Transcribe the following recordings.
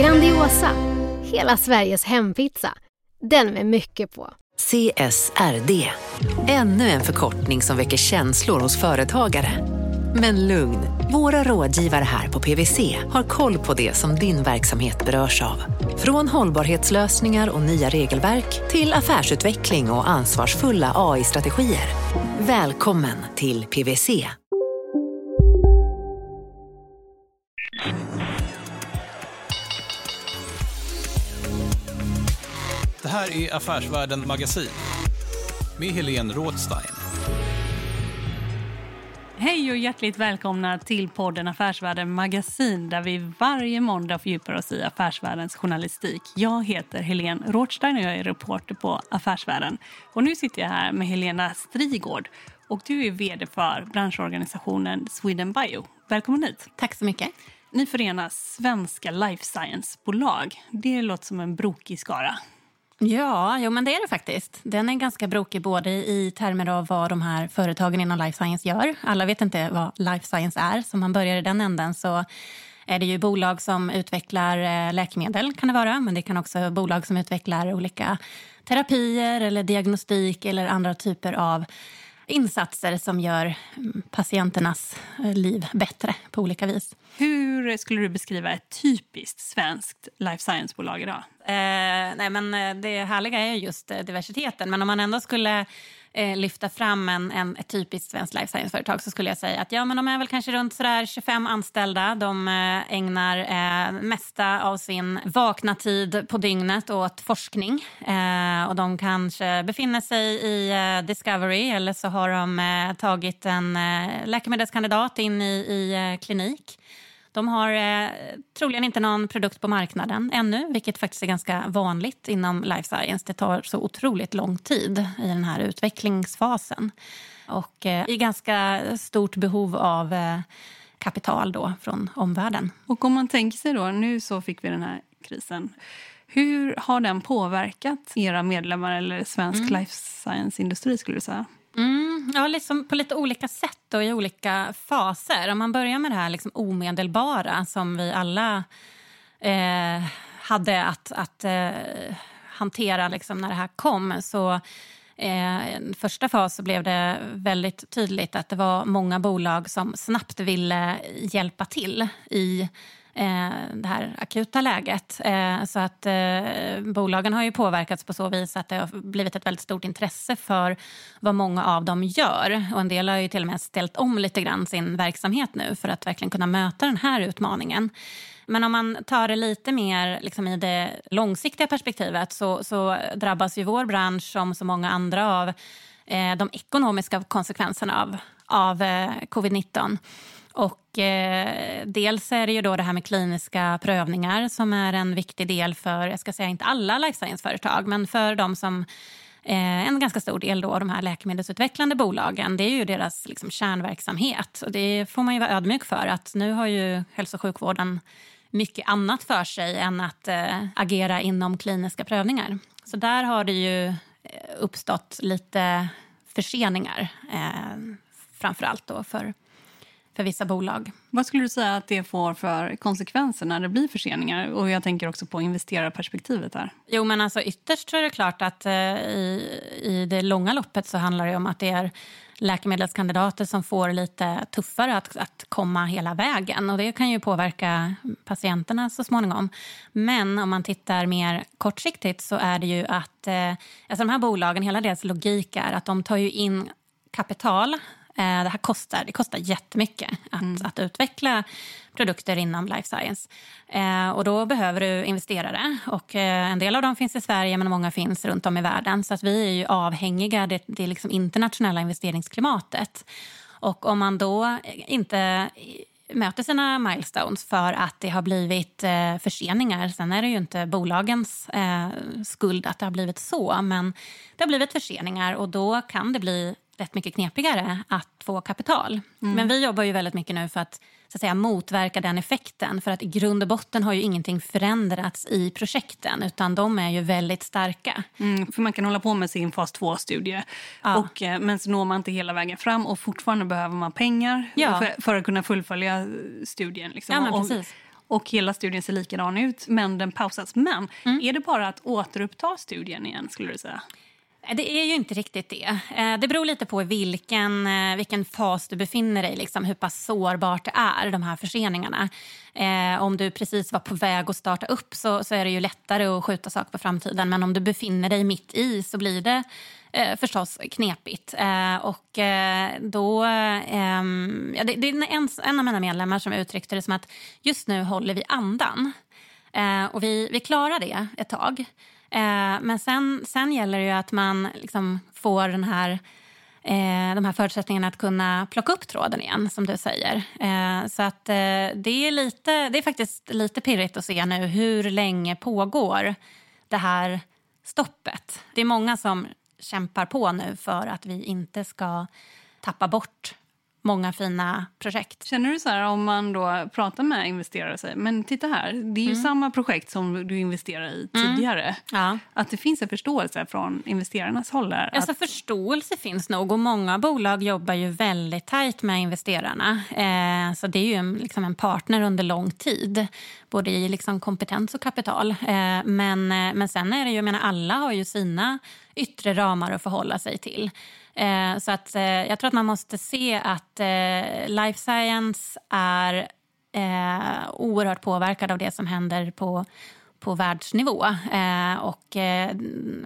Grandiosa, hela Sveriges hempizza. Den med mycket på. CSRD, ännu en förkortning som väcker känslor hos företagare. Men lugn, våra rådgivare här på PWC har koll på det som din verksamhet berörs av. Från hållbarhetslösningar och nya regelverk till affärsutveckling och ansvarsfulla AI-strategier. Välkommen till PWC. Här är Affärsvärlden Magasin med Helene Rådstein. Hej och hjärtligt välkomna till podden Affärsvärlden Magasin där vi varje måndag fördjupar oss i affärsvärldens journalistik. Jag heter Helene Rothstein och jag är reporter på Affärsvärlden. Och nu sitter jag här med Helena Strigård och du är vd för branschorganisationen Sweden Bio. Välkommen hit. Tack så mycket. Ni förenar svenska life science-bolag. Det låter som en brokig skara. Ja, jo, men det är det faktiskt. Den är ganska brokig både i termer av vad de här företagen inom life science gör. Alla vet inte vad life science är, så om man börjar i den änden så är det ju bolag som utvecklar eh, läkemedel, kan det vara. Men det kan också vara bolag som utvecklar olika terapier eller diagnostik eller andra typer av insatser som gör mm, patienternas eh, liv bättre på olika vis. Hur skulle du beskriva ett typiskt svenskt life science-bolag idag? Eh, nej, men eh, det härliga är just eh, diversiteten. Men om man ändå skulle eh, lyfta fram en, en, ett typiskt svenskt life science-företag så skulle jag säga att ja, men de är väl kanske runt sådär 25 anställda. De eh, ägnar eh, mesta av sin vakna tid på dygnet åt forskning. Eh, och de kanske befinner sig i eh, Discovery eller så har de eh, tagit en eh, läkemedelskandidat in i, i eh, klinik. De har eh, troligen inte någon produkt på marknaden ännu, vilket faktiskt är ganska vanligt inom life science. Det tar så otroligt lång tid i den här utvecklingsfasen. Och eh, i ganska stort behov av eh, kapital då från omvärlden. Och om man tänker sig då, nu så fick vi den här krisen. Hur har den påverkat era medlemmar eller svensk life science-industri skulle du säga? Mm, ja, liksom på lite olika sätt och i olika faser. Om man börjar med det här liksom omedelbara som vi alla eh, hade att, att eh, hantera liksom när det här kom så eh, i första fas så blev det väldigt tydligt att det var många bolag som snabbt ville hjälpa till i Eh, det här akuta läget. Eh, så att eh, bolagen har ju påverkats på så vis att det har blivit ett väldigt stort intresse för vad många av dem gör. Och en del har ju till och med ställt om lite grann sin verksamhet nu för att verkligen kunna möta den här utmaningen. Men om man tar det lite mer liksom i det långsiktiga perspektivet så, så drabbas ju vår bransch som så många andra av de ekonomiska konsekvenserna av, av covid-19. Och eh, dels är det ju då det här med kliniska prövningar som är en viktig del för, jag ska säga inte alla life science-företag, men för de som eh, en ganska stor del då, de här läkemedelsutvecklande bolagen, det är ju deras liksom, kärnverksamhet. Och det får man ju vara ödmjuk för att nu har ju hälso och sjukvården mycket annat för sig än att eh, agera inom kliniska prövningar. Så där har det ju eh, uppstått lite förseningar, eh, framför allt då för för vissa bolag. Vad skulle du säga att det får för konsekvenser när det blir förseningar? Och jag tänker också på investerarperspektivet här. Jo, men alltså ytterst tror jag det är klart att eh, i, i det långa loppet så handlar det om att det är läkemedelskandidater som får lite tuffare att, att komma hela vägen. Och Det kan ju påverka patienterna så småningom. Men om man tittar mer kortsiktigt så är det ju att eh, alltså de här bolagen, hela deras logik är att de tar ju in kapital det här kostar, det kostar jättemycket att, mm. att utveckla produkter inom life science. Eh, och då behöver du investerare. Och, eh, en del av dem finns i Sverige, men många finns runt om i världen. Så att vi är ju avhängiga det, det liksom internationella investeringsklimatet. Och om man då inte möter sina milestones för att det har blivit eh, förseningar. Sen är det ju inte bolagens eh, skuld att det har blivit så, men det har blivit förseningar och då kan det bli rätt mycket knepigare att få kapital. Mm. Men vi jobbar ju väldigt mycket nu för att, så att säga, motverka den effekten. För att i grund och botten har ju ingenting förändrats i projekten utan de är ju väldigt starka. Mm, för man kan hålla på med sin fas 2-studie ja. Eh, men så når man inte hela vägen fram och fortfarande behöver man pengar ja. för, för, att kunna fullfölja studien. Liksom. Ja, precis. Och, och hela studien ser likadan ut, men den pausas. Men mm. är det bara att återuppta studien igen? skulle du säga? Eh, det är ju inte riktigt det. Eh, det beror lite på vilken, eh, vilken fas du befinner dig i, liksom, hur pass sårbart det är, de här förseningarna. Om du precis var på väg att starta upp så, så är det ju lättare att skjuta saker på framtiden. Men om du befinner dig mitt i så blir det eh, förstås knepigt. Eh, och eh, då, Eh, ja, det, det, är en, en av mina medlemmar som uttryckte det som att just nu håller vi andan. och vi, vi klarar det ett tag. Eh, men sen, sen gäller det ju att man liksom får den här, eh, de här förutsättningarna att kunna plocka upp tråden igen, som du säger. Eh, så att eh, det, är lite, det är faktiskt lite pirrigt att se nu hur länge pågår det här stoppet. Det är många som kämpar på nu för att vi inte ska tappa bort många fina projekt. Känner du så här om man då pratar med investerare och säger men titta här, det är ju mm. samma projekt som du investerade i mm. tidigare. Mm. Ja. Att det finns en förståelse från investerarnas håll där? Alltså, Förståelse finns nog och många bolag jobbar ju väldigt tajt med investerarna. Eh, så det är ju en, liksom en partner under lång tid, både i liksom kompetens och kapital. Eh, men, eh, men sen är det ju, jag menar alla har ju sina yttre ramar att förhålla sig till. Eh, så att, eh, jag tror att man måste se att eh, life science är eh, oerhört påverkad av det som händer på på världsnivå. Eh, och, eh,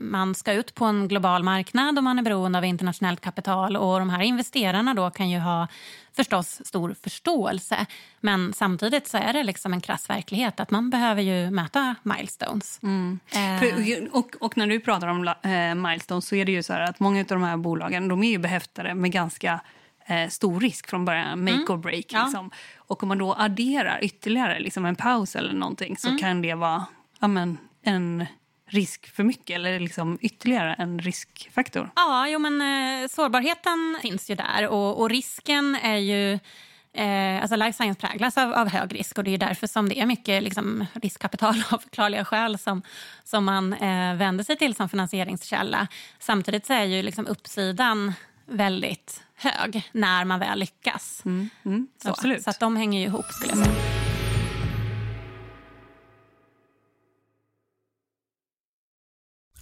man ska ut på en global marknad och man är beroende av internationellt kapital. Och De här investerarna då kan ju ha förstås stor förståelse. Men samtidigt så är det liksom en krass verklighet att man behöver ju möta milestones. Mm. Eh. och, och, när du pratar om eh, milestones så är det ju så att många av de här bolagen de är ju behäftade med ganska eh, stor risk från början, make mm. or break. Liksom. Ja. Och om man då adderar ytterligare liksom en paus eller någonting så mm. kan det vara ja, men, en risk för mycket eller liksom ytterligare en riskfaktor? Ja, jo, men eh, sårbarheten finns ju där och, och risken är ju Eh, alltså life science präglas av, av, hög risk och det är därför som det är mycket liksom, riskkapital av förklarliga skäl som, som man eh, vänder sig till som finansieringskälla. Samtidigt så är ju liksom uppsidan väldigt hög när man väl lyckas. Mm, mm, så, absolut. så att de hänger ju ihop skulle jag säga.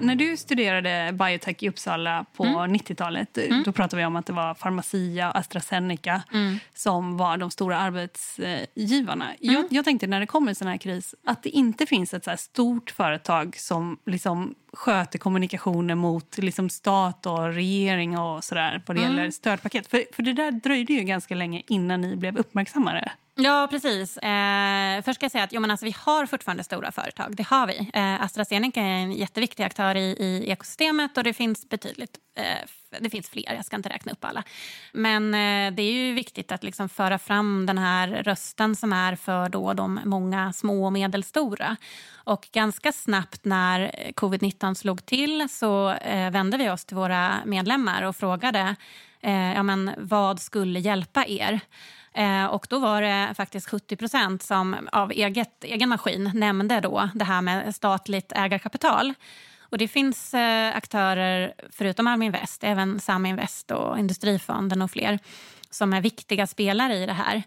När du studerade biotech i Uppsala på mm. 90-talet mm. då pratade vi om att det var Pharmacia och AstraZeneca mm. som var de stora arbetsgivarna. Jag, mm. jag, tänkte när det kommer en sån här kris att det inte finns ett så stort företag som liksom sköter kommunikationen mot liksom stat och regering och sådär vad det mm. gäller stödpaket. För, för det där dröjde ju ganska länge innan ni blev uppmärksammade. Ja, precis. Eh, först ska jag säga att jo, men alltså, vi har fortfarande stora företag. Det har vi. Eh, AstraZeneca är en jätteviktig aktör i, i ekosystemet och det finns betydligt eh, det finns fler, jag ska inte räkna upp alla. Men eh, det är ju viktigt att liksom föra fram den här rösten som är för då de många små och medelstora. Och ganska snabbt när covid-19 slog till så eh, vände vi oss till våra medlemmar och frågade eh, ja, men, vad skulle hjälpa er. Eh, och då var det faktiskt 70% som av eget, egen maskin nämnde då det här med statligt ägarkapital. Och det finns eh, aktörer, förutom Almi Invest, även Saminvest och Industrifonden och fler som är viktiga spelare i det här.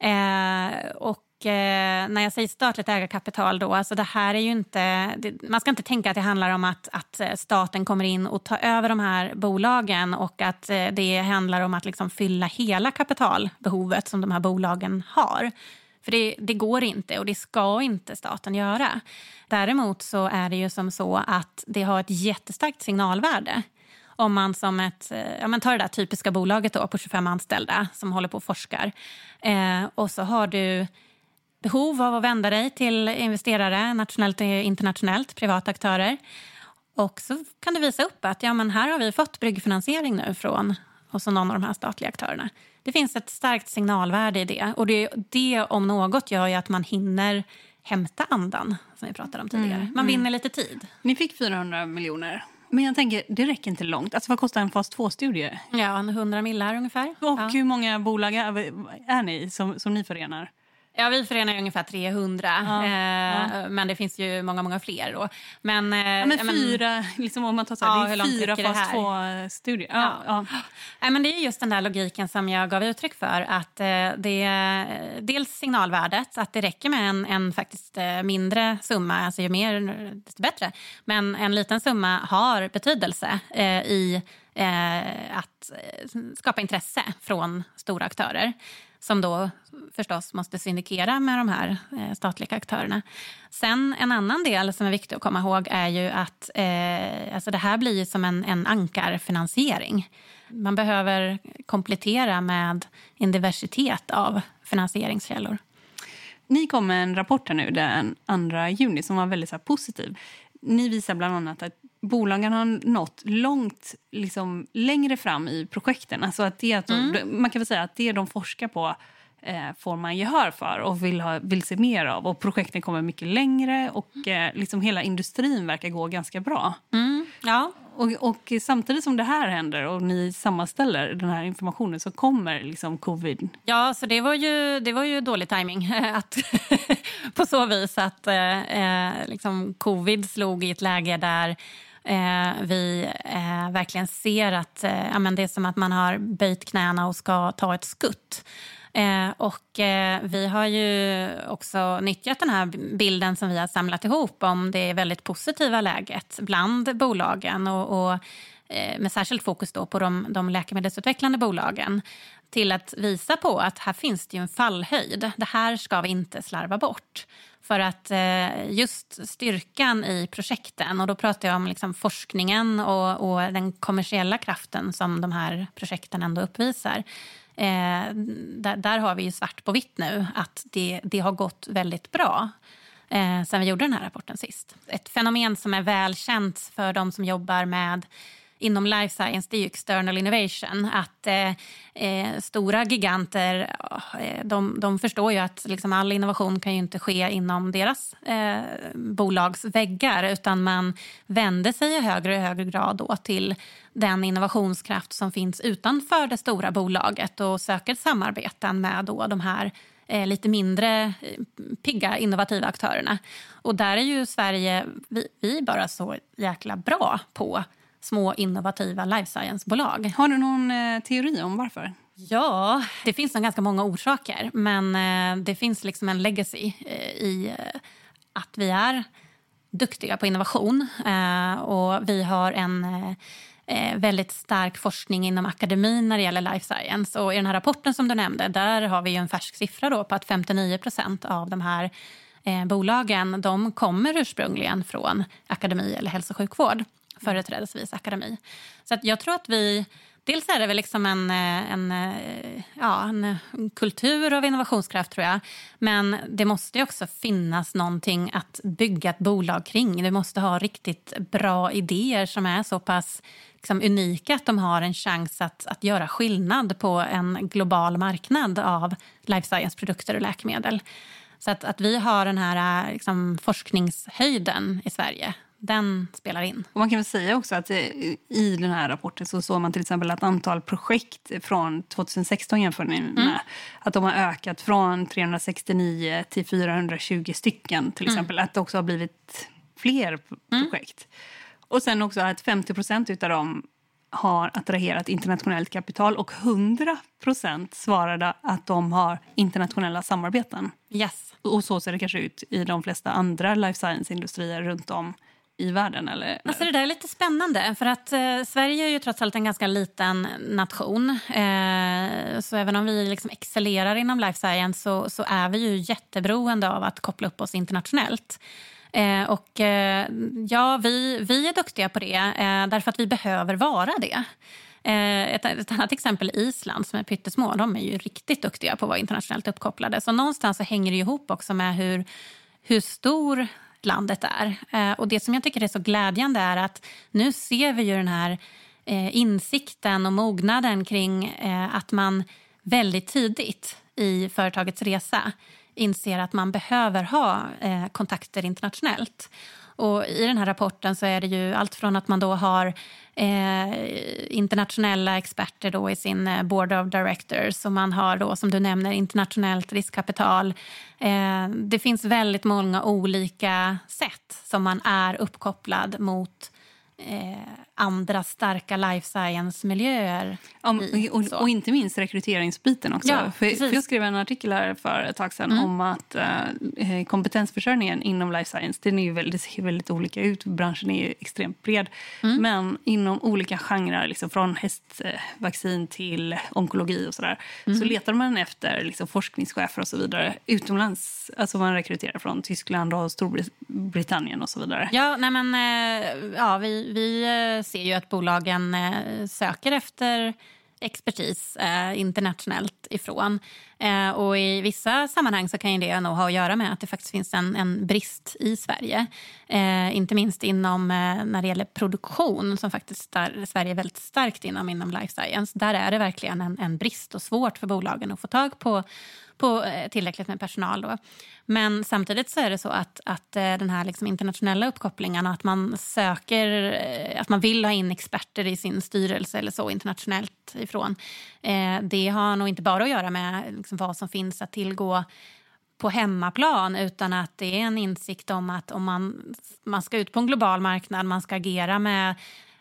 Eh, och eh, när jag säger statligt ägarkapital då, alltså det här är ju inte... Det, man ska inte tänka att det handlar om att, att eh, staten kommer in och tar över de här bolagen och att eh, det handlar om att liksom fylla hela kapitalbehovet som de här bolagen har. För det, det, går inte och det ska inte staten göra. Däremot så är det ju som så att det har ett jättestarkt signalvärde om man som ett, eh, ja men ta det där typiska bolaget då, på 25 anställda som håller på och forskar. Eh, och så har du behov av att vända dig till investerare, nationellt och internationellt, privata aktörer. Och så kan du visa upp att ja, men här har vi fått bryggfinansiering nu från och så någon av de här statliga aktörerna. Det finns ett starkt signalvärde i det. Och det, det om något gör ju att man hinner hämta andan, som vi pratade om tidigare. Mm, man vinner mm. lite tid. Ni fick 400 miljoner. Men jag tänker, det räcker inte långt. Alltså, vad kostar en fas 2-studie? Ja, 100 millar ungefär. Och ja. hur många bolag är, är ni som, som ni förenar? Ja, vi förenar ungefär 300, ja, eh, ja. men det finns ju många, många fler. Då. Men, eh, ja, men fyra, liksom om man tar så här, det är fyra fast två studier. Ja, ja. Ja. men det är just den där logiken som jag gav uttryck för. Att eh, det är dels signalvärdet, att det räcker med en, en faktiskt eh, mindre summa, alltså ju mer desto bättre. Men en liten summa har betydelse eh, i att skapa intresse från stora aktörer som då förstås måste syndikera med de här eh, statliga aktörerna. Sen en annan del som är viktig att komma ihåg är ju att eh, alltså det här blir som en, en ankarfinansiering. Man behöver komplettera med en diversitet av finansieringskällor. Ni kom med en rapport här nu den 2 juni som var väldigt så positiv. Ni visar bland annat att bolagen har nått långt liksom, längre fram i projekten. Alltså att det, att mm. Man kan väl säga att det de forskar på eh, får man gehör för och vill, ha, vill se mer av. Och Projekten kommer mycket längre och eh, liksom hela industrin verkar gå ganska bra. Mm. Ja. Och, och, samtidigt som det här händer och ni sammanställer den här informationen så kommer liksom covid. Ja, så det var ju, det var ju dålig timing att på så vis att eh, eh, liksom covid slog i ett läge där Eh, vi eh, verkligen ser att eh, ja, det är som att man har böjt knäna och ska ta ett skutt. Eh, och eh, vi har ju också nyttjat den här bilden som vi har samlat ihop om det väldigt positiva läget bland bolagen och, och Eh, med särskilt fokus då på de, de läkemedelsutvecklande bolagen till att visa på att här finns det en fallhöjd. Det här ska vi inte slarva bort. För att eh, just styrkan i projekten, och då pratar jag om liksom forskningen och, och den kommersiella kraften som de här projekten ändå uppvisar. Eh, där, där, har vi ju svart på vitt nu att det, det har gått väldigt bra eh, sen vi gjorde den här rapporten sist. Ett fenomen som är välkänt för de som jobbar med inom life science det är external innovation. Att eh, eh stora giganter eh, de, de förstår ju att liksom all innovation kan ju inte ske inom deras eh, bolags väggar utan man vänder sig i högre och högre grad då till den innovationskraft som finns utanför det stora bolaget och söker samarbeten med då de här eh, lite mindre pigga, innovativa aktörerna. Och där är ju Sverige, vi, vi är bara så jäkla bra på små innovativa life science-bolag. Har du någon eh, teori om varför? Ja, det finns nog ganska många orsaker. Men eh, det finns liksom en legacy eh, i eh, att vi är duktiga på innovation. Eh, och vi har en eh, väldigt stark forskning inom akademin när det gäller life science. Och I den här rapporten som du nämnde där har vi en färsk siffra då på att 59% av de här bolagen de kommer ursprungligen från akademi eller hälso och sjukvård. Mm. Företrädesvis akademi. Så att jag tror att vi... Dels är det väl liksom en, eh, en, eh, ja, eh, en kultur av innovationskraft, tror jag. Men det måste också finnas någonting att bygga ett bolag kring. Det måste ha riktigt bra idéer som är så pass liksom unika att de har en chans att, att göra skillnad på en global marknad av life science-produkter och läkemedel. Så att, att vi har den här liksom, forskningshöjden i Sverige den spelar in. Och man kan väl säga också att i den här rapporten så såg man till exempel att antal projekt från 2016 jämfört med mm. att de har ökat från 369 till 420 stycken till mm. exempel. Att det också har blivit fler mm. projekt. Mm. Och sen också att 50 procent av dem har attraherat internationellt kapital och 100 procent svarade att de har internationella samarbeten. Yes. Och så ser det kanske ut i de flesta andra life science-industrier runt om i världen? Eller? Alltså det där är lite spännande. för att eh, Sverige är ju trots allt en ganska liten nation. Eh, så även om vi liksom excellerar inom life science så, så är vi ju jätteberoende av att koppla upp oss internationellt. Eh, och eh, ja, vi, vi är duktiga på det eh, därför att vi behöver vara det. Eh, ett, ett, annat exempel är Island som är pyttesmå. De är ju riktigt duktiga på att vara internationellt uppkopplade. Så någonstans så hänger det ihop också med hur, hur stor landet är. Eh, och det som jag tycker är så glädjande är att nu ser vi ju den här eh, insikten och mognaden kring eh, att man väldigt tidigt i företagets resa inser att man behöver ha kontakter internationellt. Och I den här rapporten så är det ju allt från att man då har eh, internationella experter då i sin eh, board of directors och man har då som du nämner internationellt riskkapital. Eh, det finns väldigt många olika sätt som man är uppkopplad mot eh, andra starka life science-miljöer. Ja, och, och, inte minst rekryteringsbiten också. Ja, för, för, jag skrev en artikel här för ett tag sedan mm. om att eh, kompetensförsörjningen inom life science den är ju väldigt, ser väldigt olika ut. Branschen är extremt bred. Mm. Men inom olika genrer, liksom från hästvaccin till onkologi och sådär, mm. så letar man efter liksom, forskningschefer och så vidare utomlands. Alltså man rekryterar från Tyskland och Storbritannien och så vidare. Ja, nej men, eh, ja vi, vi eh, ser ju att bolagen eh, söker efter expertis eh, internationellt ifrån. Eh, och I vissa sammanhang så kan det nog ha att göra med att det faktiskt finns en, en brist i Sverige. Eh, inte minst inom eh, när det gäller produktion, som faktiskt där Sverige är väldigt starkt inom, inom life science. Där är det verkligen en, en brist och svårt för bolagen att få tag på på eh, tillräckligt med personal. Då. Men samtidigt så är det så att, att eh, den här liksom internationella uppkopplingen att man söker, eh, att man vill ha in experter i sin styrelse eller så internationellt ifrån. Det har nog inte bara att göra med liksom vad som finns att tillgå på hemmaplan utan att det är en insikt om att om man, man ska ut på en global marknad, man ska agera med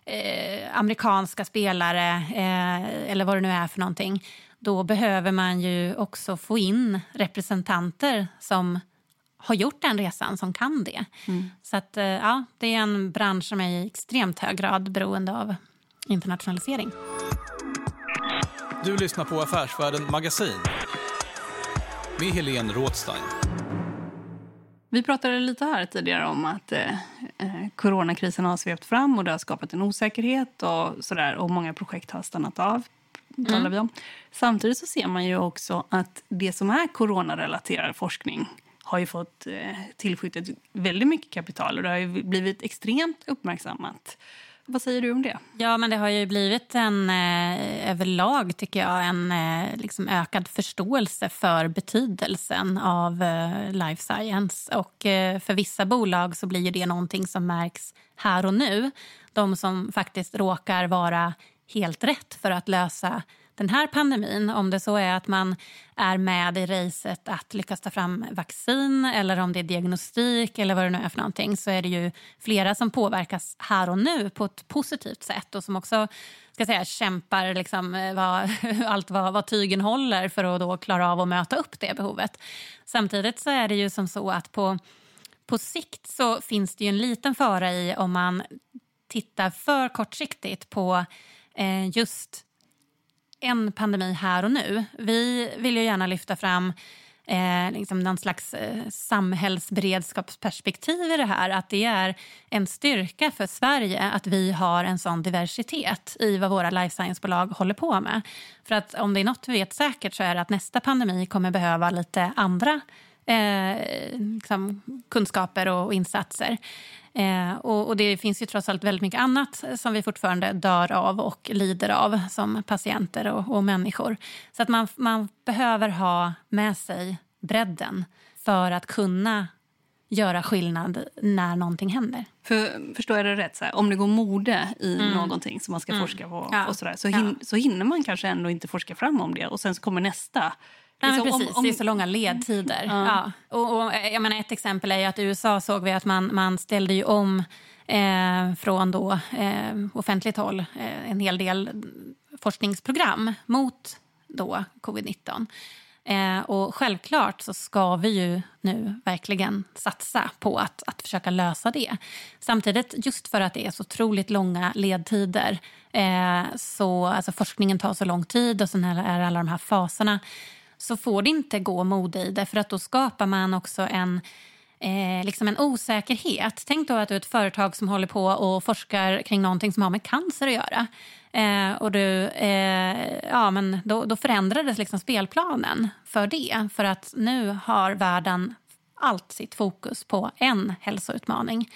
eh, amerikanska spelare eh, eller vad det nu är för någonting då behöver man ju också få in representanter som har gjort den resan, som kan det. Mm. Så att, eh, ja, det är en bransch som är i extremt hög grad beroende av internationalisering. Du lyssnar på Affärsvärlden Magasin med Helene Rådstein. Vi pratade lite här tidigare om att eh, eh, coronakrisen har svept fram och det har skapat en osäkerhet och, sådär, och många projekt har stannat av talar mm. vi om. Samtidigt så ser man ju också att det som är coronarelaterad forskning har ju fått eh, tillskjutet väldigt mycket kapital och det har blivit extremt uppmärksammat vad säger du om det? Ja, men det har ju blivit en eh, överlag, tycker jag, en eh, liksom ökad förståelse för betydelsen av eh, life science. Och eh, för vissa bolag så blir det någonting som märks här och nu. De som faktiskt råkar vara helt rätt för att lösa den här pandemin, om det så är att man är med i racet att lyckas ta fram vaccin eller om det är diagnostik eller vad det nu är för någonting så är det ju flera som påverkas här och nu på ett positivt sätt och som också ska säga, kämpar liksom, eh, vad, allt vad, vad tygen håller för att då klara av att möta upp det behovet. Samtidigt så är det ju som så att på, på sikt så finns det ju en liten fara i om man tittar för kortsiktigt på eh, just en pandemi här och nu. Vi vill ju gärna lyfta fram eh, liksom någon slags eh, samhällsberedskapsperspektiv i det här. Att det är en styrka för Sverige att vi har en sån diversitet i vad våra life science-bolag håller på med. För att om det är något vi vet säkert så är det att nästa pandemi kommer behöva lite andra eh, liksom, kunskaper och insatser. Eh, och, och, Det finns ju trots allt väldigt mycket annat som vi fortfarande dör av och lider av som patienter och, och människor. Så att man, man behöver ha med sig bredden för att kunna göra skillnad när någonting händer. För, förstår jag det rätt? Så här, om det går mode i mm. någonting som man ska mm. forska på ja. och så, där, så, hin, ja. så hinner man kanske ändå inte forska fram om det och sen så kommer nästa Nej, liksom, precis, om, om... det är så långa ledtider. Mm. Ja. Och, och, jag menar, ett exempel är att i USA såg vi att man, man ställde ju om eh, från då, eh, offentligt håll eh, en hel del forskningsprogram mot då covid-19. Eh, och självklart så ska vi ju nu verkligen satsa på att, att försöka lösa det. Samtidigt, just för att det är så otroligt långa ledtider, eh, så alltså forskningen tar så lång tid och sen är alla de här faserna så får det inte gå mode i det för att då skapar man också en Eh, liksom en osäkerhet. Tänk då att du är ett företag som håller på och forskar kring någonting som har med cancer att göra. Eh, och du, eh, ja, men då, då förändrades liksom spelplanen för det. För att nu har världen allt sitt fokus på en hälsoutmaning.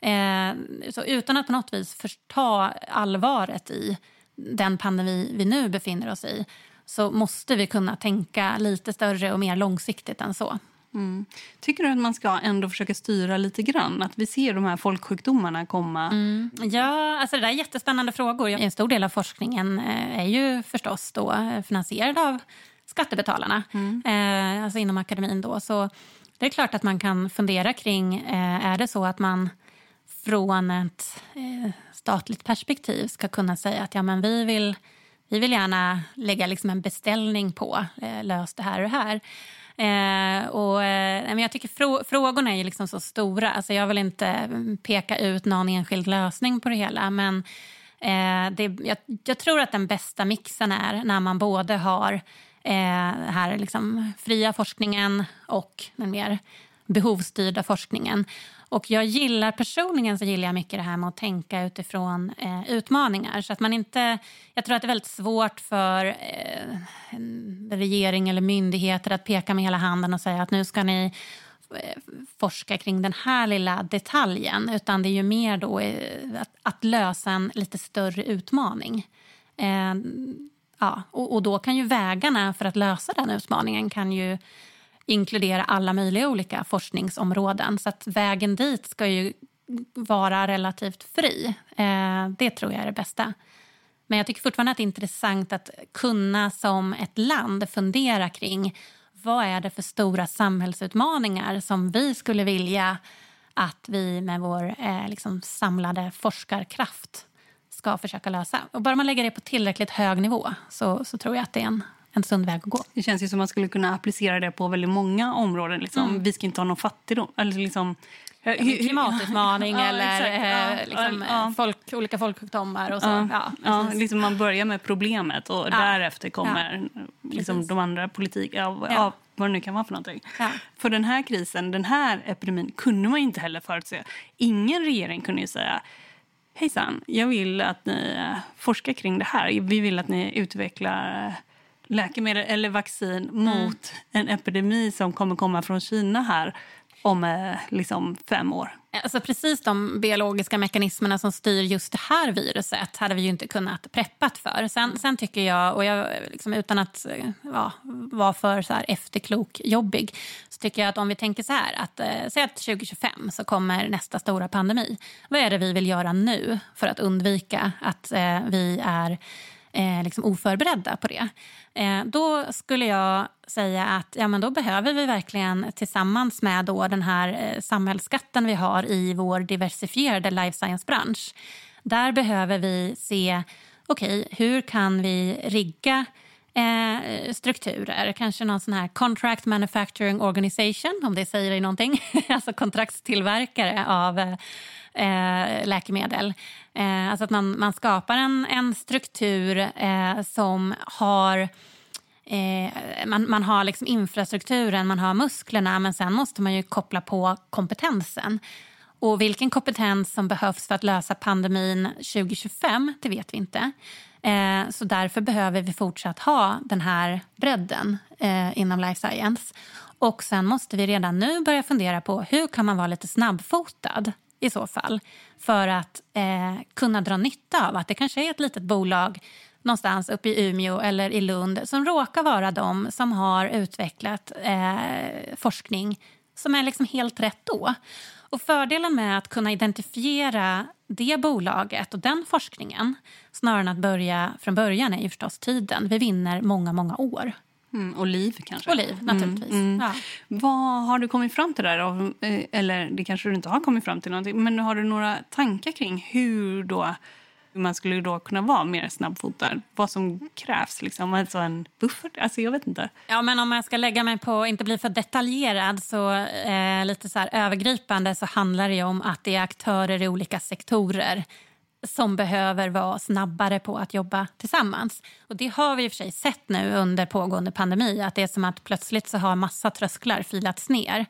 Eh, så utan att på något vis förta allvaret i den pandemi vi nu befinner oss i så måste vi kunna tänka lite större och mer långsiktigt än så. Mm. Tycker du att man ska ändå försöka styra lite grann? Att vi ser de här folksjukdomarna komma? Mm. Ja, alltså det där är jättespännande frågor. En stor del av forskningen eh, är ju förstås då eh, finansierad av skattebetalarna, mm. eh, alltså inom akademin. Då. Så det är klart att man kan fundera kring, eh, är det så att man från ett eh, statligt perspektiv ska kunna säga att ja, men vi vill vi vill gärna lägga liksom en beställning på, eh, lös det här och det här. Eh, och, eh, men jag tycker frå frågorna är liksom så stora. Alltså jag vill inte mm, peka ut någon enskild lösning på det hela. Men eh, det, jag, jag, tror att den bästa mixen är när man både har eh, här liksom fria forskningen och den mer behovsstyrda forskningen. Och jag gillar personligen så gillar jag mycket det här med att tänka utifrån eh, utmaningar. Så att man inte, jag tror att det är väldigt svårt för eh, regering eller myndigheter att peka med hela handen och säga att nu ska ni eh, forska kring den här lilla detaljen. Utan det är ju mer då eh, att, att lösa en lite större utmaning. Eh, ja, och, och, då kan ju vägarna för att lösa den utmaningen kan ju inkludera alla möjliga olika forskningsområden. Så att vägen dit ska ju vara relativt fri. Eh, det tror jag är det bästa. Men jag tycker fortfarande att det är intressant att kunna som ett land fundera kring vad är det för stora samhällsutmaningar som vi skulle vilja att vi med vår eh, liksom samlade forskarkraft ska försöka lösa. Och bara man lägger det på tillräckligt hög nivå så, så tror jag att det är en en sund väg att gå. Det känns ju som att man skulle kunna applicera det på väldigt många områden. Liksom. Mm. Vi ska inte ha någon fattigdom. Eller liksom, klimatutmaning ja, eller ja, eh, liksom, ja. Folk, olika folksjukdomar. Och så. Ja, ja, liksom man börjar med problemet och därefter kommer liksom de andra politik, ja, vad det nu kan vara för någonting. För den här krisen, den här epidemin kunde man inte heller förutse. Ingen regering kunde ju säga Hejsan, jag vill att ni eh, forskar kring det här. Vi vill att ni utvecklar läkemedel eller vaccin mm. mot en epidemi som kommer komma från Kina här om eh, liksom fem år? Alltså precis de biologiska mekanismerna som styr just det här viruset hade vi ju inte kunnat preppat för. Sen, sen tycker jag, och jag, liksom, utan att ja, vara för så här efterklok jobbig så tycker jag att om vi tänker så här, att eh, säg att 2025 så kommer nästa stora pandemi. Vad är det vi vill göra nu för att undvika att eh, vi är eh, liksom oförberedda på det. Eh, då skulle jag säga att ja, men då behöver vi verkligen tillsammans med då den här eh, samhällsskatten vi har i vår diversifierade life science-bransch. Där behöver vi se okej, okay, hur kan vi rigga eh, strukturer. Kanske någon sån här contract manufacturing organization, om det säger dig någonting. alltså kontraktstillverkare av eh, eh, läkemedel. Eh, alltså att man, man skapar en, en struktur eh, som har Eh, man, man har liksom infrastrukturen, man har musklerna men sen måste man ju koppla på kompetensen. Och Vilken kompetens som behövs för att lösa pandemin 2025 det vet vi inte. Eh, så Därför behöver vi fortsatt ha den här bredden eh, inom life science. Och Sen måste vi redan nu börja fundera på hur kan man vara lite snabbfotad i så fall för att eh, kunna dra nytta av att det kanske är ett litet bolag någonstans uppe i Umeå eller i Lund som råkar vara de som har utvecklat eh, forskning som är liksom helt rätt då. Och Fördelen med att kunna identifiera det bolaget och den forskningen snarare än att börja från början är ju förstås tiden. Vi vinner många, många år. Mm, och liv kanske. Och liv, naturligtvis. Mm, mm. Ja. Vad har du kommit fram till där? Eh, eller det kanske du inte har kommit fram till någonting. Men har du några tankar kring hur då man skulle då kunna vara mer snabbfotad? Vad som krävs? Liksom, alltså en buffert? Alltså jag vet inte. Ja, men om jag ska lägga mig på, inte bli för detaljerad, så eh, lite så övergripande så handlar det om att det är aktörer i olika sektorer som behöver vara snabbare på att jobba tillsammans. Och Det har vi i och för sig sett nu under pågående pandemi. Att Det är som att plötsligt så har massa trösklar filats ner.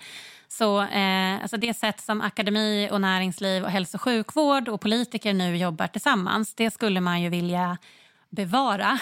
Så eh, alltså det sätt som akademi, och näringsliv, och hälso och sjukvård och politiker nu jobbar tillsammans det skulle man ju vilja bevara.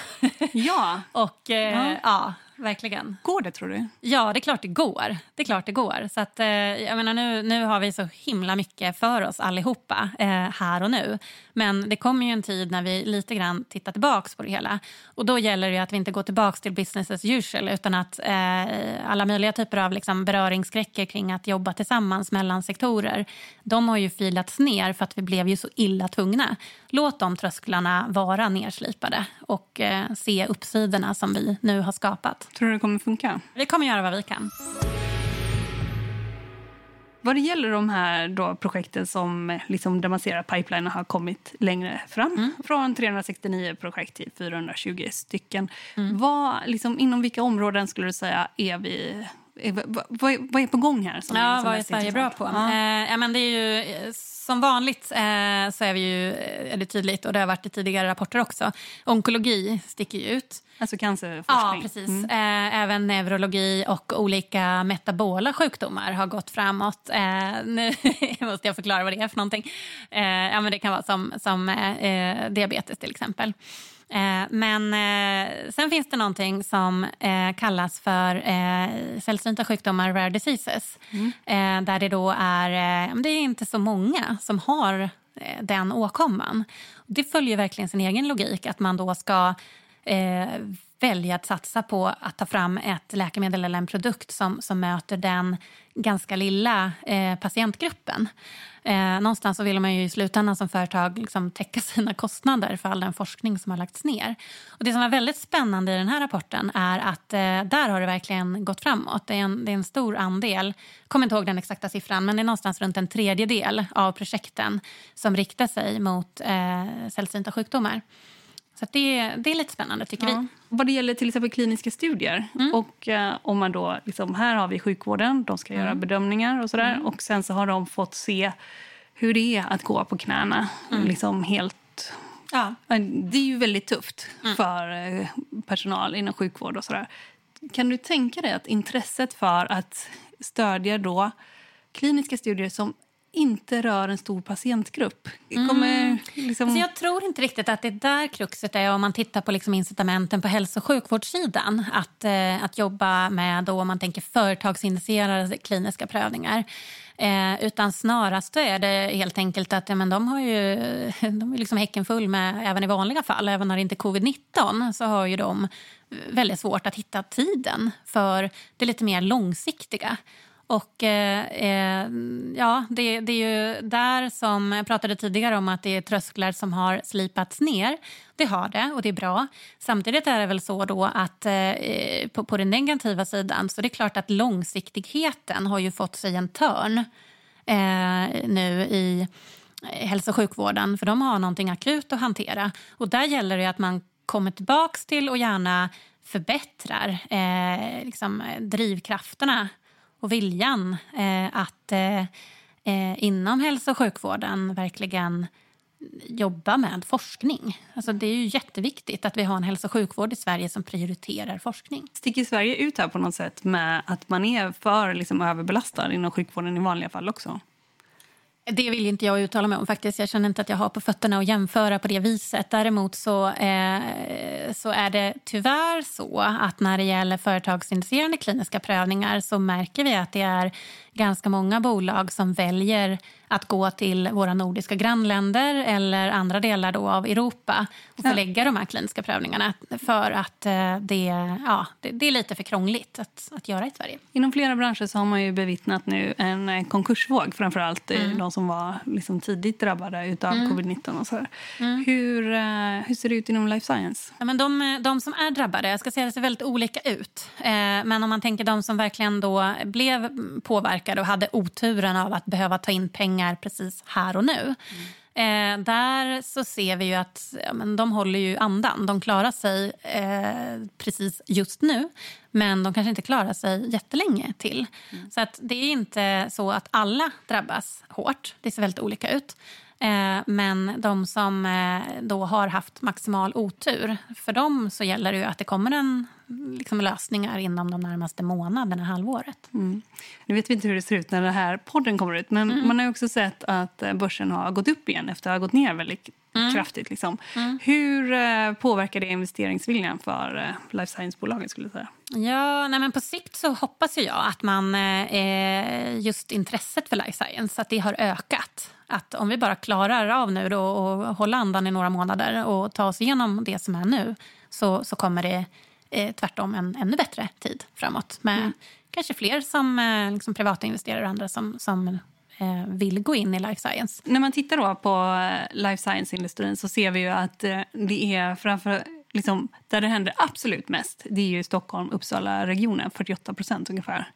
Ja. och eh, ja. ja verkligen. Går det tror du? Ja, det är klart det går. Det är klart det går. Så att, eh, jag menar, nu, nu har vi så himla mycket för oss allihopa eh, här och nu. Men det kommer ju en tid när vi lite grann tittar tillbaka på det hela. Och då gäller det att vi inte går tillbaka till business as usual utan att eh, alla möjliga typer av liksom, beröringsskräcker kring att jobba tillsammans mellan sektorer, de har ju filats ner för att vi blev ju så illa tvungna. Låt de trösklarna vara nerslipade och eh, se uppsidorna som vi nu har skapat. Tror du det kommer funka? Vi kommer göra vad vi kan. Vad det gäller de här då projekten som liksom där man ser att pipelinen har kommit längre fram, mm. från 369 projekt till 420 stycken. Mm. Vad, liksom, inom vilka områden skulle du säga är vi vad, vad, vad, är på gång här? Som ja, är, som vad är Sverige bra på? Ja. Eh, ja, men det är ju, eh, som vanligt eh, så är vi ju, är det tydligt, och det har varit i tidigare rapporter också, onkologi sticker ut. Alltså cancerforskning? Ja, precis. Mm. Eh, även neurologi och olika metabola sjukdomar har gått framåt. Eh, nu måste jag förklara vad det är för någonting. Eh, ja, men det kan vara som, som diabetes till exempel. Men sen finns det någonting som kallas för sällsynta sjukdomar, rare diseases. Mm. Där det då är, det är inte så många som har den åkomman. Det följer verkligen sin egen logik att man då ska Eh, välja att satsa på att ta fram ett läkemedel eller en produkt som, som möter den ganska lilla eh, patientgruppen. Eh, någonstans så vill man ju i slutändan som företag liksom täcka sina kostnader för all den forskning som har lagts ner. Och det som är väldigt spännande i den här rapporten är att eh, där har det verkligen gått framåt. Det är en, det är en stor andel, jag kommer inte ihåg den exakta siffran, men det är någonstans runt en tredjedel av projekten som riktar sig mot eh, sällsynta sjukdomar. Så det, det är lite spännande tycker ja. vi. Vad det gäller till exempel kliniska studier. Mm. Och eh, om man då, liksom, här har vi sjukvården, de ska mm. göra bedömningar och sådär. Mm. Och sen så har de fått se hur det är att gå på knäna. Mm. Liksom helt... Ja. Det är ju väldigt tufft mm. för eh, personal inom sjukvård och sådär. Kan du tänka dig att intresset för att stödja då kliniska studier som inte rör en stor patientgrupp? Kommer, Mm. liksom... Alltså jag tror inte riktigt att det är där kruxet är om man tittar på liksom incitamenten på hälso och sjukvårdssidan. Att, eh, att jobba med, då, om man tänker företagsinitierade kliniska prövningar. Eh, utan snarast är det helt enkelt att ja, men de har ju de är liksom häcken full med, även i vanliga fall, även när det inte är covid-19, så har ju de väldigt svårt att hitta tiden för det lite mer långsiktiga. Och eh, eh, ja, det, det, är ju där som jag pratade tidigare om att det är trösklar som har slipats ner. Det har det och det är bra. Samtidigt är det väl så då att eh, på, på den negativa sidan så det är klart att långsiktigheten har ju fått sig en törn eh, nu i eh, hälso och sjukvården för de har någonting akut att hantera. Och där gäller det att man kommer tillbaks till och gärna förbättrar eh, liksom, drivkrafterna och viljan eh, att eh, eh, inom hälso och sjukvården verkligen jobba med forskning. Alltså det är ju jätteviktigt att vi har en hälso och sjukvård i Sverige som prioriterar forskning. Sticker Sverige ut här på något sätt med att man är för liksom, överbelastad inom sjukvården i vanliga fall också? Det vill inte jag uttala mig om. faktiskt. Jag känner inte att jag har på fötterna att jämföra på det viset. Däremot så, eh, så är det tyvärr så att när det gäller företagsinitierande kliniska prövningar så märker vi att det är ganska många bolag som väljer att gå till våra nordiska grannländer eller andra delar då av Europa och förlägga ja. de här kliniska prövningarna för att eh, det, ja, det, är lite för krångligt att, att göra i Sverige. Inom flera branscher så har man ju bevittnat nu en konkursvåg, framförallt mm. de som var liksom tidigt drabbade av mm. covid-19. och så mm. hur, eh, hur ser det ut inom life science? Ja, men de, de som är drabbade, jag ska säga det ser väldigt olika ut. Eh, men om man tänker de som verkligen då blev påverkade och hade oturen av att behöva ta in pengar precis här och nu. Mm. Eh, där så ser vi ju att ja, men de håller ju andan. De klarar sig eh, precis just nu men de kanske inte klarar sig jättelänge till. Mm. Så att det är inte så att alla drabbas hårt. Det ser väldigt olika ut. Eh, men de som eh, då har haft maximal otur, för dem så gäller det ju att det kommer en liksom, lösningar inom de närmaste månaderna, halvåret. Mm. Nu vet vi inte hur det ser ut när den här podden kommer ut men mm. man har också sett att eh, börsen har gått upp igen efter att ha gått ner väldigt mm. kraftigt. Liksom. Mm. Hur påverkar det investeringsviljan för life science-bolagen? skulle jag säga? Ja, nej men på sikt så hoppas jag att man, eh, just intresset för life science att det har ökat. Att om vi bara klarar av nu då och hålla andan i några månader och ta oss igenom det som är nu så, så kommer det eh, tvärtom en ännu bättre tid framåt med mm. kanske fler som eh, liksom privata investerare och andra som, som eh, vill gå in i life science. När man tittar då på eh, life science-industrin så ser vi ju att eh, det är framför liksom, där det händer absolut mest det är ju Stockholm-Uppsala-regionen, 48 procent ungefär.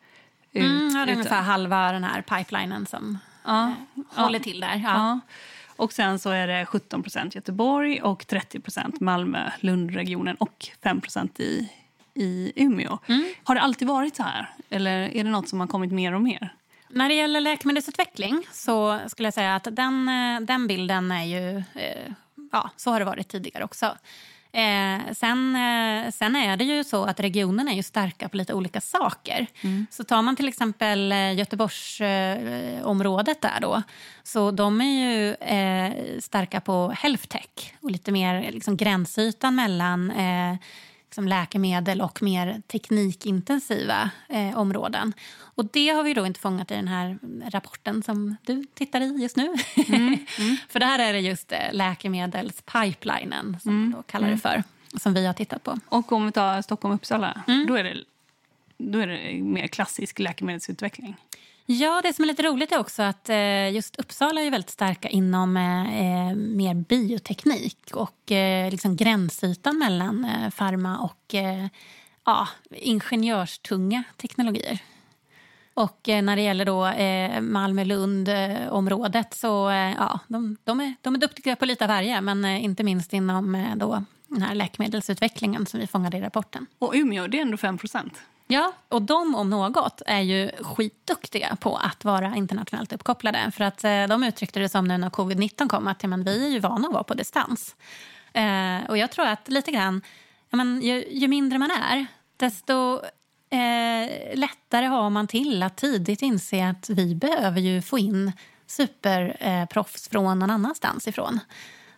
Mm, ja, det är ungefär halva den här pipelinen som ja, eh, håller till där. Ja. Och sen så är det 17 procent Göteborg och 30 procent Malmö-Lundregionen och 5 procent i, i Umeå. Mm. Har det alltid varit så här? Eller är det något som har kommit mer och mer? När det gäller läkemedelsutveckling så skulle jag säga att den, eh, den bilden är ju... Eh, ja, så har det varit tidigare också. Eh, sen, eh, sen är det ju så att regionerna är ju starka på lite olika saker. Mm. Så tar man till exempel eh, Göteborgsområdet eh, där då, så de är ju eh, starka på health tech och lite mer liksom, gränsytan mellan eh, liksom läkemedel och mer teknikintensiva eh, områden. Och Det har vi då inte fångat i den här rapporten som du tittar i just nu. Mm. Mm. för där är det just eh, läkemedelspipelinen, som mm. man kallar det mm. för, som vi har tittat på. Och om vi tar Stockholm-Uppsala, mm. då, är det, då är det mer klassisk läkemedelsutveckling? Ja, det som är lite roligt är också att eh, just Uppsala är väldigt starka inom eh, eh, mer bioteknik och eh, liksom gränsytan mellan eh, farma och eh, ja, ingenjörstunga teknologier. Och eh, när det gäller då eh, Malmö-Lund-området så eh, ja, de, de, är, de är duktiga på lite av varje men eh, inte minst inom då, den här läkemedelsutvecklingen som vi fångade i rapporten. Och Umeå, det är ändå 5 procent? Ja, och de om något är ju skitduktiga på att vara internationellt uppkopplade. För att eh, De uttryckte det som nu när covid-19 kom att ja, men vi är ju vana att vara på distans. Eh, och jag tror att lite grann, ja, men, ju, ju mindre man är desto eh, lättare har man till att tidigt inse att vi behöver ju få in superproffs eh, från någon annanstans ifrån.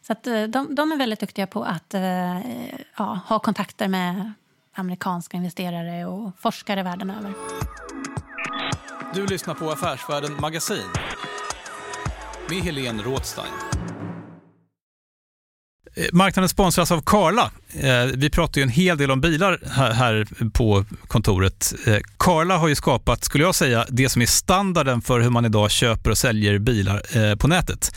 Så att, eh, de, de är väldigt duktiga på att eh, ja, ha kontakter med amerikanska investerare och forskare världen över. Du lyssnar på Affärsvärlden Magasin med Helene Rådstein. Eh, marknaden sponsras av Karla. Eh, vi pratar ju en hel del om bilar här på kontoret. Eh, Karla har ju skapat, skulle jag säga, det som är standarden för hur man idag köper och säljer bilar på nätet.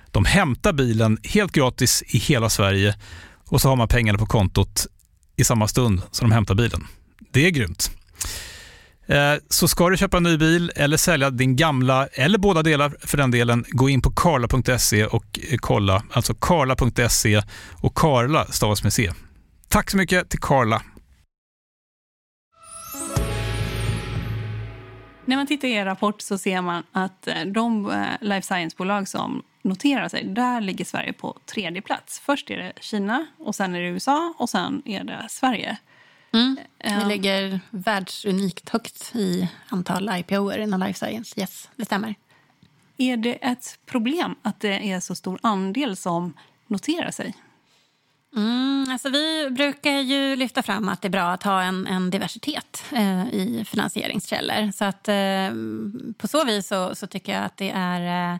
De hämtar bilen helt gratis i hela Sverige och så har man pengarna på kontot i samma stund som de hämtar bilen. Det är grymt. Eh, så ska du köpa en ny bil eller sälja din gamla, eller båda delar för den delen, gå in på karla.se och eh, kolla. Alltså karla.se och Karla stavas med C. Tack så mycket till Karla. När man tittar i er rapport så ser man att eh, de life science-bolag som noterar sig, där ligger Sverige på tredje plats. Först är det Kina, och sen är det USA och sen är det Sverige. Mm. Vi ligger världsunikt högt i antal IPOer inom life science. Yes, det stämmer. Är det ett problem att det är så stor andel som noterar sig? Mm, alltså vi brukar ju lyfta fram att det är bra att ha en, en diversitet eh, i finansieringskällor. Så att, eh, på så vis så, så, tycker jag att det är eh, Eh,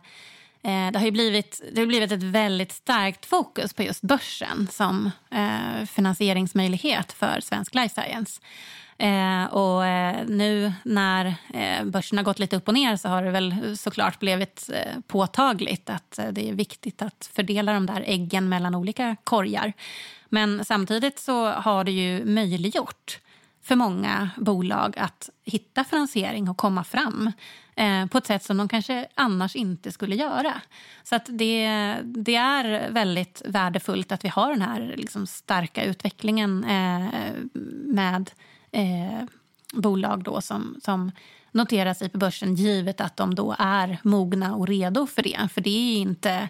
Eh, det har blivit, det har blivit ett väldigt starkt fokus på just börsen som eh, finansieringsmöjlighet för svensk life science. Eh, och eh, nu när eh, börsen har gått lite upp och ner så har det väl såklart blivit eh, påtagligt att eh, det är viktigt att fördela de där äggen mellan olika korgar. Men samtidigt så har det ju möjliggjort för många bolag att hitta finansiering och komma fram eh, på ett sätt som de kanske annars inte skulle göra. Så att det, det är väldigt värdefullt att vi har den här liksom, starka utvecklingen eh, med eh, bolag då som, som noterar sig på börsen givet att de då är mogna och redo för det. För det är inte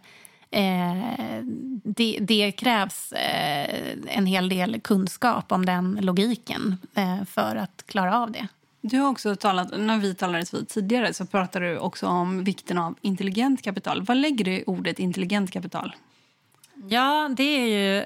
Eh, det, det, krävs eh, en hel del kunskap om den logiken eh, för att klara av det. Du har också talat, när vi talades vid tidigare så pratade du också om vikten av intelligent kapital. Vad lägger du i ordet intelligent kapital? Ja, det är ju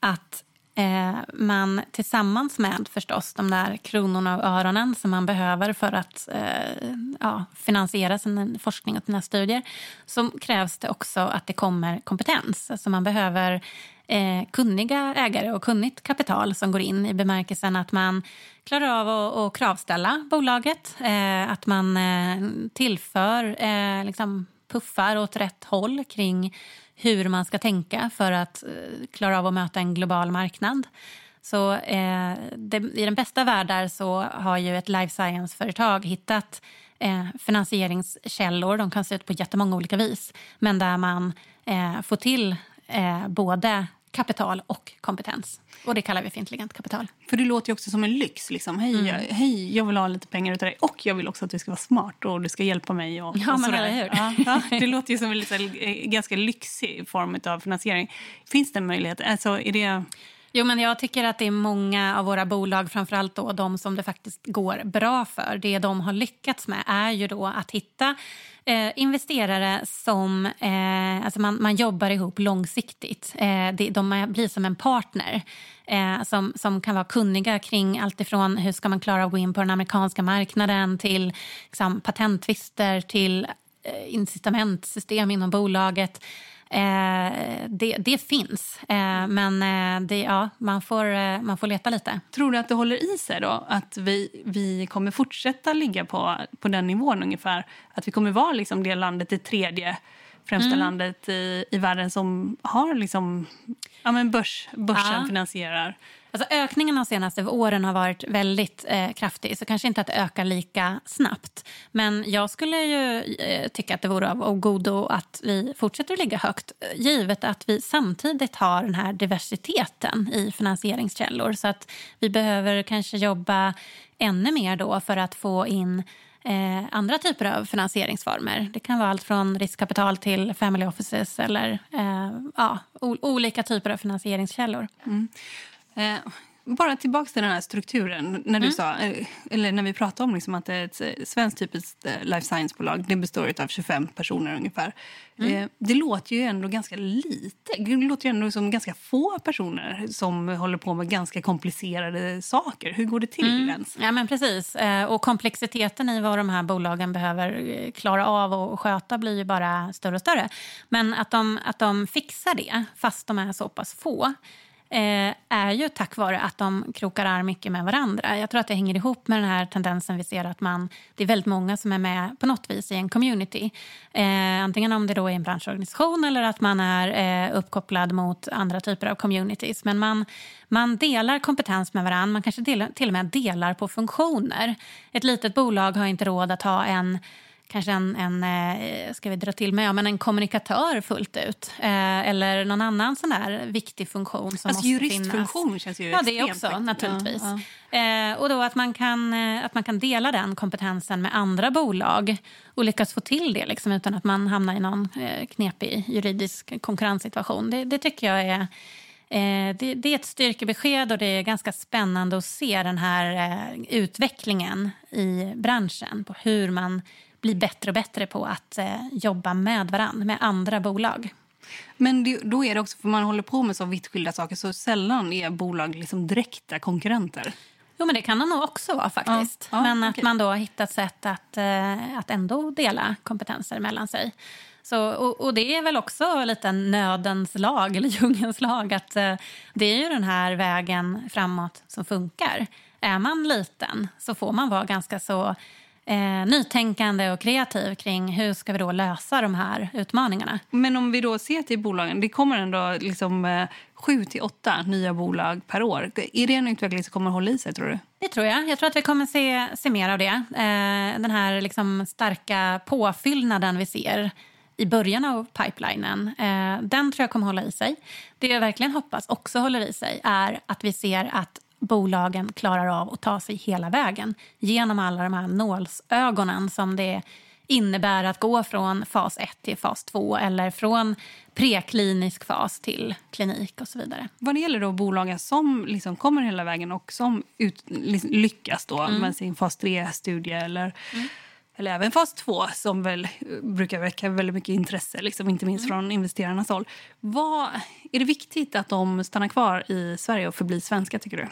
att eh, man tillsammans med förstås de där kronorna och öronen som man behöver för att eh, ja, finansiera sin forskning och sina studier så krävs det också att det kommer kompetens. Alltså man behöver eh, kunniga ägare och kunnigt kapital som går in i bemärkelsen att man klarar av att, att kravställa bolaget, eh, att man eh, tillför eh, liksom puffar åt rätt håll kring hur man ska tänka för att eh, klara av att möta en global marknad. Så eh, det, I den bästa världar så har ju ett life science-företag hittat eh, finansieringskällor. De kan se ut på jättemånga olika vis. Men där man eh, får till eh, både kapital och kompetens. Och Det kallar vi för intelligent kapital. För Det låter ju också som en lyx. Liksom. Hej, mm. jag, hej, jag vill ha lite pengar av dig och jag vill också att du ska vara smart och du ska hjälpa mig. Och, ja, och men eller hur? Ja, ja, det låter ju som en lite, eh, ganska lyxig form av finansiering. Finns det en möjlighet? Alltså, är det... Jo, men jag tycker att det är många av våra bolag, framförallt då de som det faktiskt går bra för. Det de har lyckats med är ju då att hitta eh, investerare som... Eh, alltså man, man jobbar ihop långsiktigt. Eh, det, de blir som en partner eh, som, som kan vara kunniga kring allt ifrån hur ska man klara att gå in på den amerikanska marknaden till liksom, patenttvister till eh, incitamentsystem inom bolaget Eh, det, det, finns, eh, men eh, det, ja, man, får, eh, man får leta lite. Tror du att det håller i sig då? Att vi, vi kommer fortsätta ligga på, på den nivån ungefär? Att vi kommer vara liksom det landet, det tredje främsta mm. landet i, i världen som har liksom, ja, men börs, börsen ja. finansierar Alltså ökningen de senaste åren har varit väldigt eh, kraftig så kanske inte att det ökar lika snabbt. Men jag skulle ju eh, tycka att det vore av godo att vi fortsätter att ligga högt eh, givet att vi samtidigt har den här diversiteten i finansieringskällor. Så att vi behöver kanske jobba ännu mer då för att få in eh, andra typer av finansieringsformer. Det kan vara allt från riskkapital till family offices eller eh, ja, olika typer av finansieringskällor. Mm. Eh, bara tillbaka till den här strukturen. När du mm. sa, eh, eller när vi pratade om liksom att ett eh, svenskt typiskt life science-bolag det består av 25 personer ungefär. Mm. Det låter ju ändå ganska lite. Det låter ju ändå som ganska få personer som håller på med ganska komplicerade saker. Hur går det till mm. ens? Ja, men precis. Och komplexiteten i vad de här bolagen behöver klara av och sköta blir ju bara större och större. Men att de, att de fixar det, fast de är så pass få eh, är ju tack vare att de krokar arm mycket med varandra. Jag tror att det hänger ihop med den här tendensen vi ser att man, det är väldigt många som är med på något vis i en community. Eh, antingen om det då är en branschorganisation eller att man är eh, uppkopplad mot andra typer av communities. Men man, man delar kompetens med varandra, man kanske del, till och med delar på funktioner. Ett litet bolag har inte råd att ha en kanske en, en eh, ska vi dra till med, ja, men en kommunikatör fullt ut. Eh, eller någon annan sån där viktig funktion som alltså, måste finnas. känns ju Ja, det också faktiskt. naturligtvis. Ja, ja. Eh, och då att man, kan, eh, att man kan dela den kompetensen med andra bolag och lyckas få till det liksom, utan att man hamnar i någon eh, knepig juridisk konkurrenssituation. Det, det tycker jag är Eh, det, det, är ett styrkebesked och det är ganska spännande att se den här eh, utvecklingen i branschen på hur man bli bättre och bättre på att eh, jobba med varandra, med andra bolag. Men det, då är det också, för man håller på med så vitt skilda saker, så sällan är bolag liksom direkta konkurrenter. Jo, men det kan det nog också vara faktiskt. Ja, ja, men okay. att man då har hittat sätt att, eh, att ändå dela kompetenser mellan sig. Så, och, och, det är väl också lite nödens lag, eller djungelns lag. Att eh, det är ju den här vägen framåt som funkar. Är man liten så får man vara ganska så eh, nytänkande och kreativ kring hur ska vi då lösa de här utmaningarna. Men om vi då ser till bolagen, det kommer ändå liksom eh, sju till åtta nya bolag per år. Är det en utveckling som kommer att hålla i sig tror du? Det tror jag. Jag tror att vi kommer se, se mer av det. Eh, den här liksom starka påfyllnaden vi ser i början av pipelinen, eh, den tror jag kommer hålla i sig. Det jag verkligen hoppas också håller i sig är att vi ser att bolagen klarar av att ta sig hela vägen genom alla de här nålsögonen som det innebär att gå från fas 1 till fas 2 eller från preklinisk fas till klinik och så vidare. Vad det gäller då bolagen som liksom kommer hela vägen och som ut, lyckas då mm. med sin fas 3-studie eller mm eller även fas 2 som väl brukar väcka väldigt mycket intresse, liksom, inte minst mm. från investerarnas håll. Vad, är det viktigt att de stannar kvar i Sverige och förblir svenska tycker du?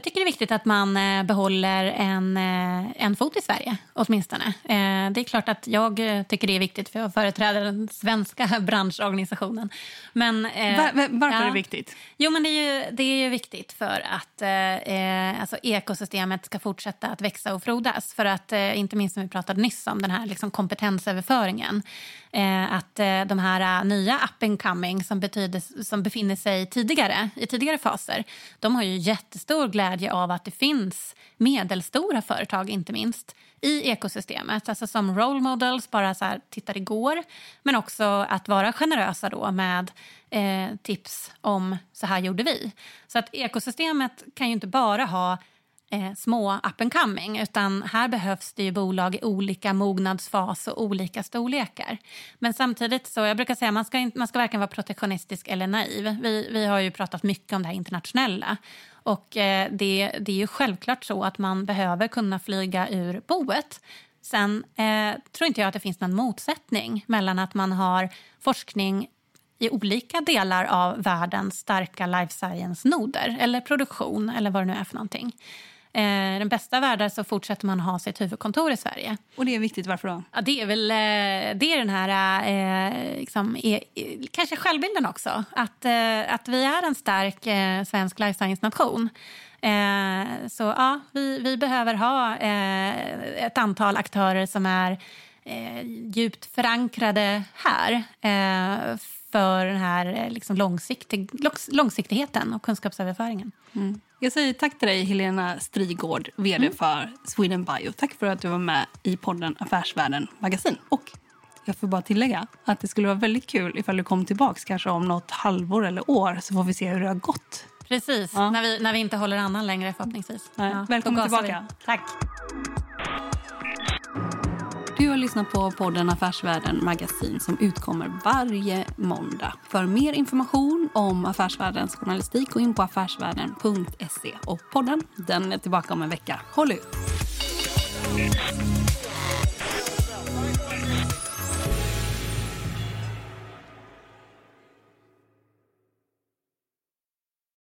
Jag tycker det är viktigt att man eh, behåller en, eh, en fot i Sverige, åtminstone. Eh, det är klart att jag tycker det är viktigt, för jag företräder den svenska branschorganisationen. Men, Var, varför ja, är det viktigt? Jo, men det är ju, det är ju viktigt för att eh, alltså ekosystemet ska fortsätta att växa och frodas. För att, eh, inte minst som vi pratade nyss om, den här liksom kompetensöverföringen. Eh, att eh, de här eh, nya up and coming som, betyder, som befinner sig tidigare, i tidigare faser, de har ju jättestor glädje av att det finns medelstora företag, inte minst, i ekosystemet. Alltså som role models, bara så här, tittar igår. Men också att vara generösa då med eh, tips om så här gjorde vi. Så att ekosystemet kan ju inte bara ha eh, små up and coming utan här behövs det ju bolag i olika mognadsfas och olika storlekar. Men samtidigt så, jag brukar säga man ska, man ska varken vara protektionistisk eller naiv. Vi, vi har ju pratat mycket om det här internationella och eh, det, det är ju självklart så att man behöver kunna flyga ur boet. Sen eh, tror inte jag att det finns någon motsättning mellan att man har forskning i olika delar av världens starka life science-noder eller produktion eller vad det nu är för någonting. Eh, den bästa världar så fortsätter man ha sitt huvudkontor i Sverige. Och det är viktigt, varför då? Ja, det är väl eh, det är den här eh, liksom, är, kanske självbilden också. Att, eh, att vi är en stark eh, svensk life science-nation. Eh, så ja, vi, vi behöver ha ett antal aktörer som är djupt förankrade här för den här eh, liksom långsiktig, långsiktigheten och kunskapsöverföringen. Mm. Jag säger tack till dig, Helena Strigård, vd mm. för Sweden Bio. Tack för att du var med i podden Affärsvärlden Magasin. Och jag får bara tillägga att det skulle vara väldigt kul ifall du kom tillbaka kanske om något halvår eller år så får vi se hur det har gått. Precis, ja. när, vi, när vi inte håller annan längre förhoppningsvis. Ja. Välkommen tillbaka. Vi. Tack. Lyssna på podden Affärsvärlden Magasin som utkommer varje måndag. För mer information om Affärsvärldens journalistik gå in på affärsvärlden.se. Och podden den är tillbaka om en vecka. Håll ut!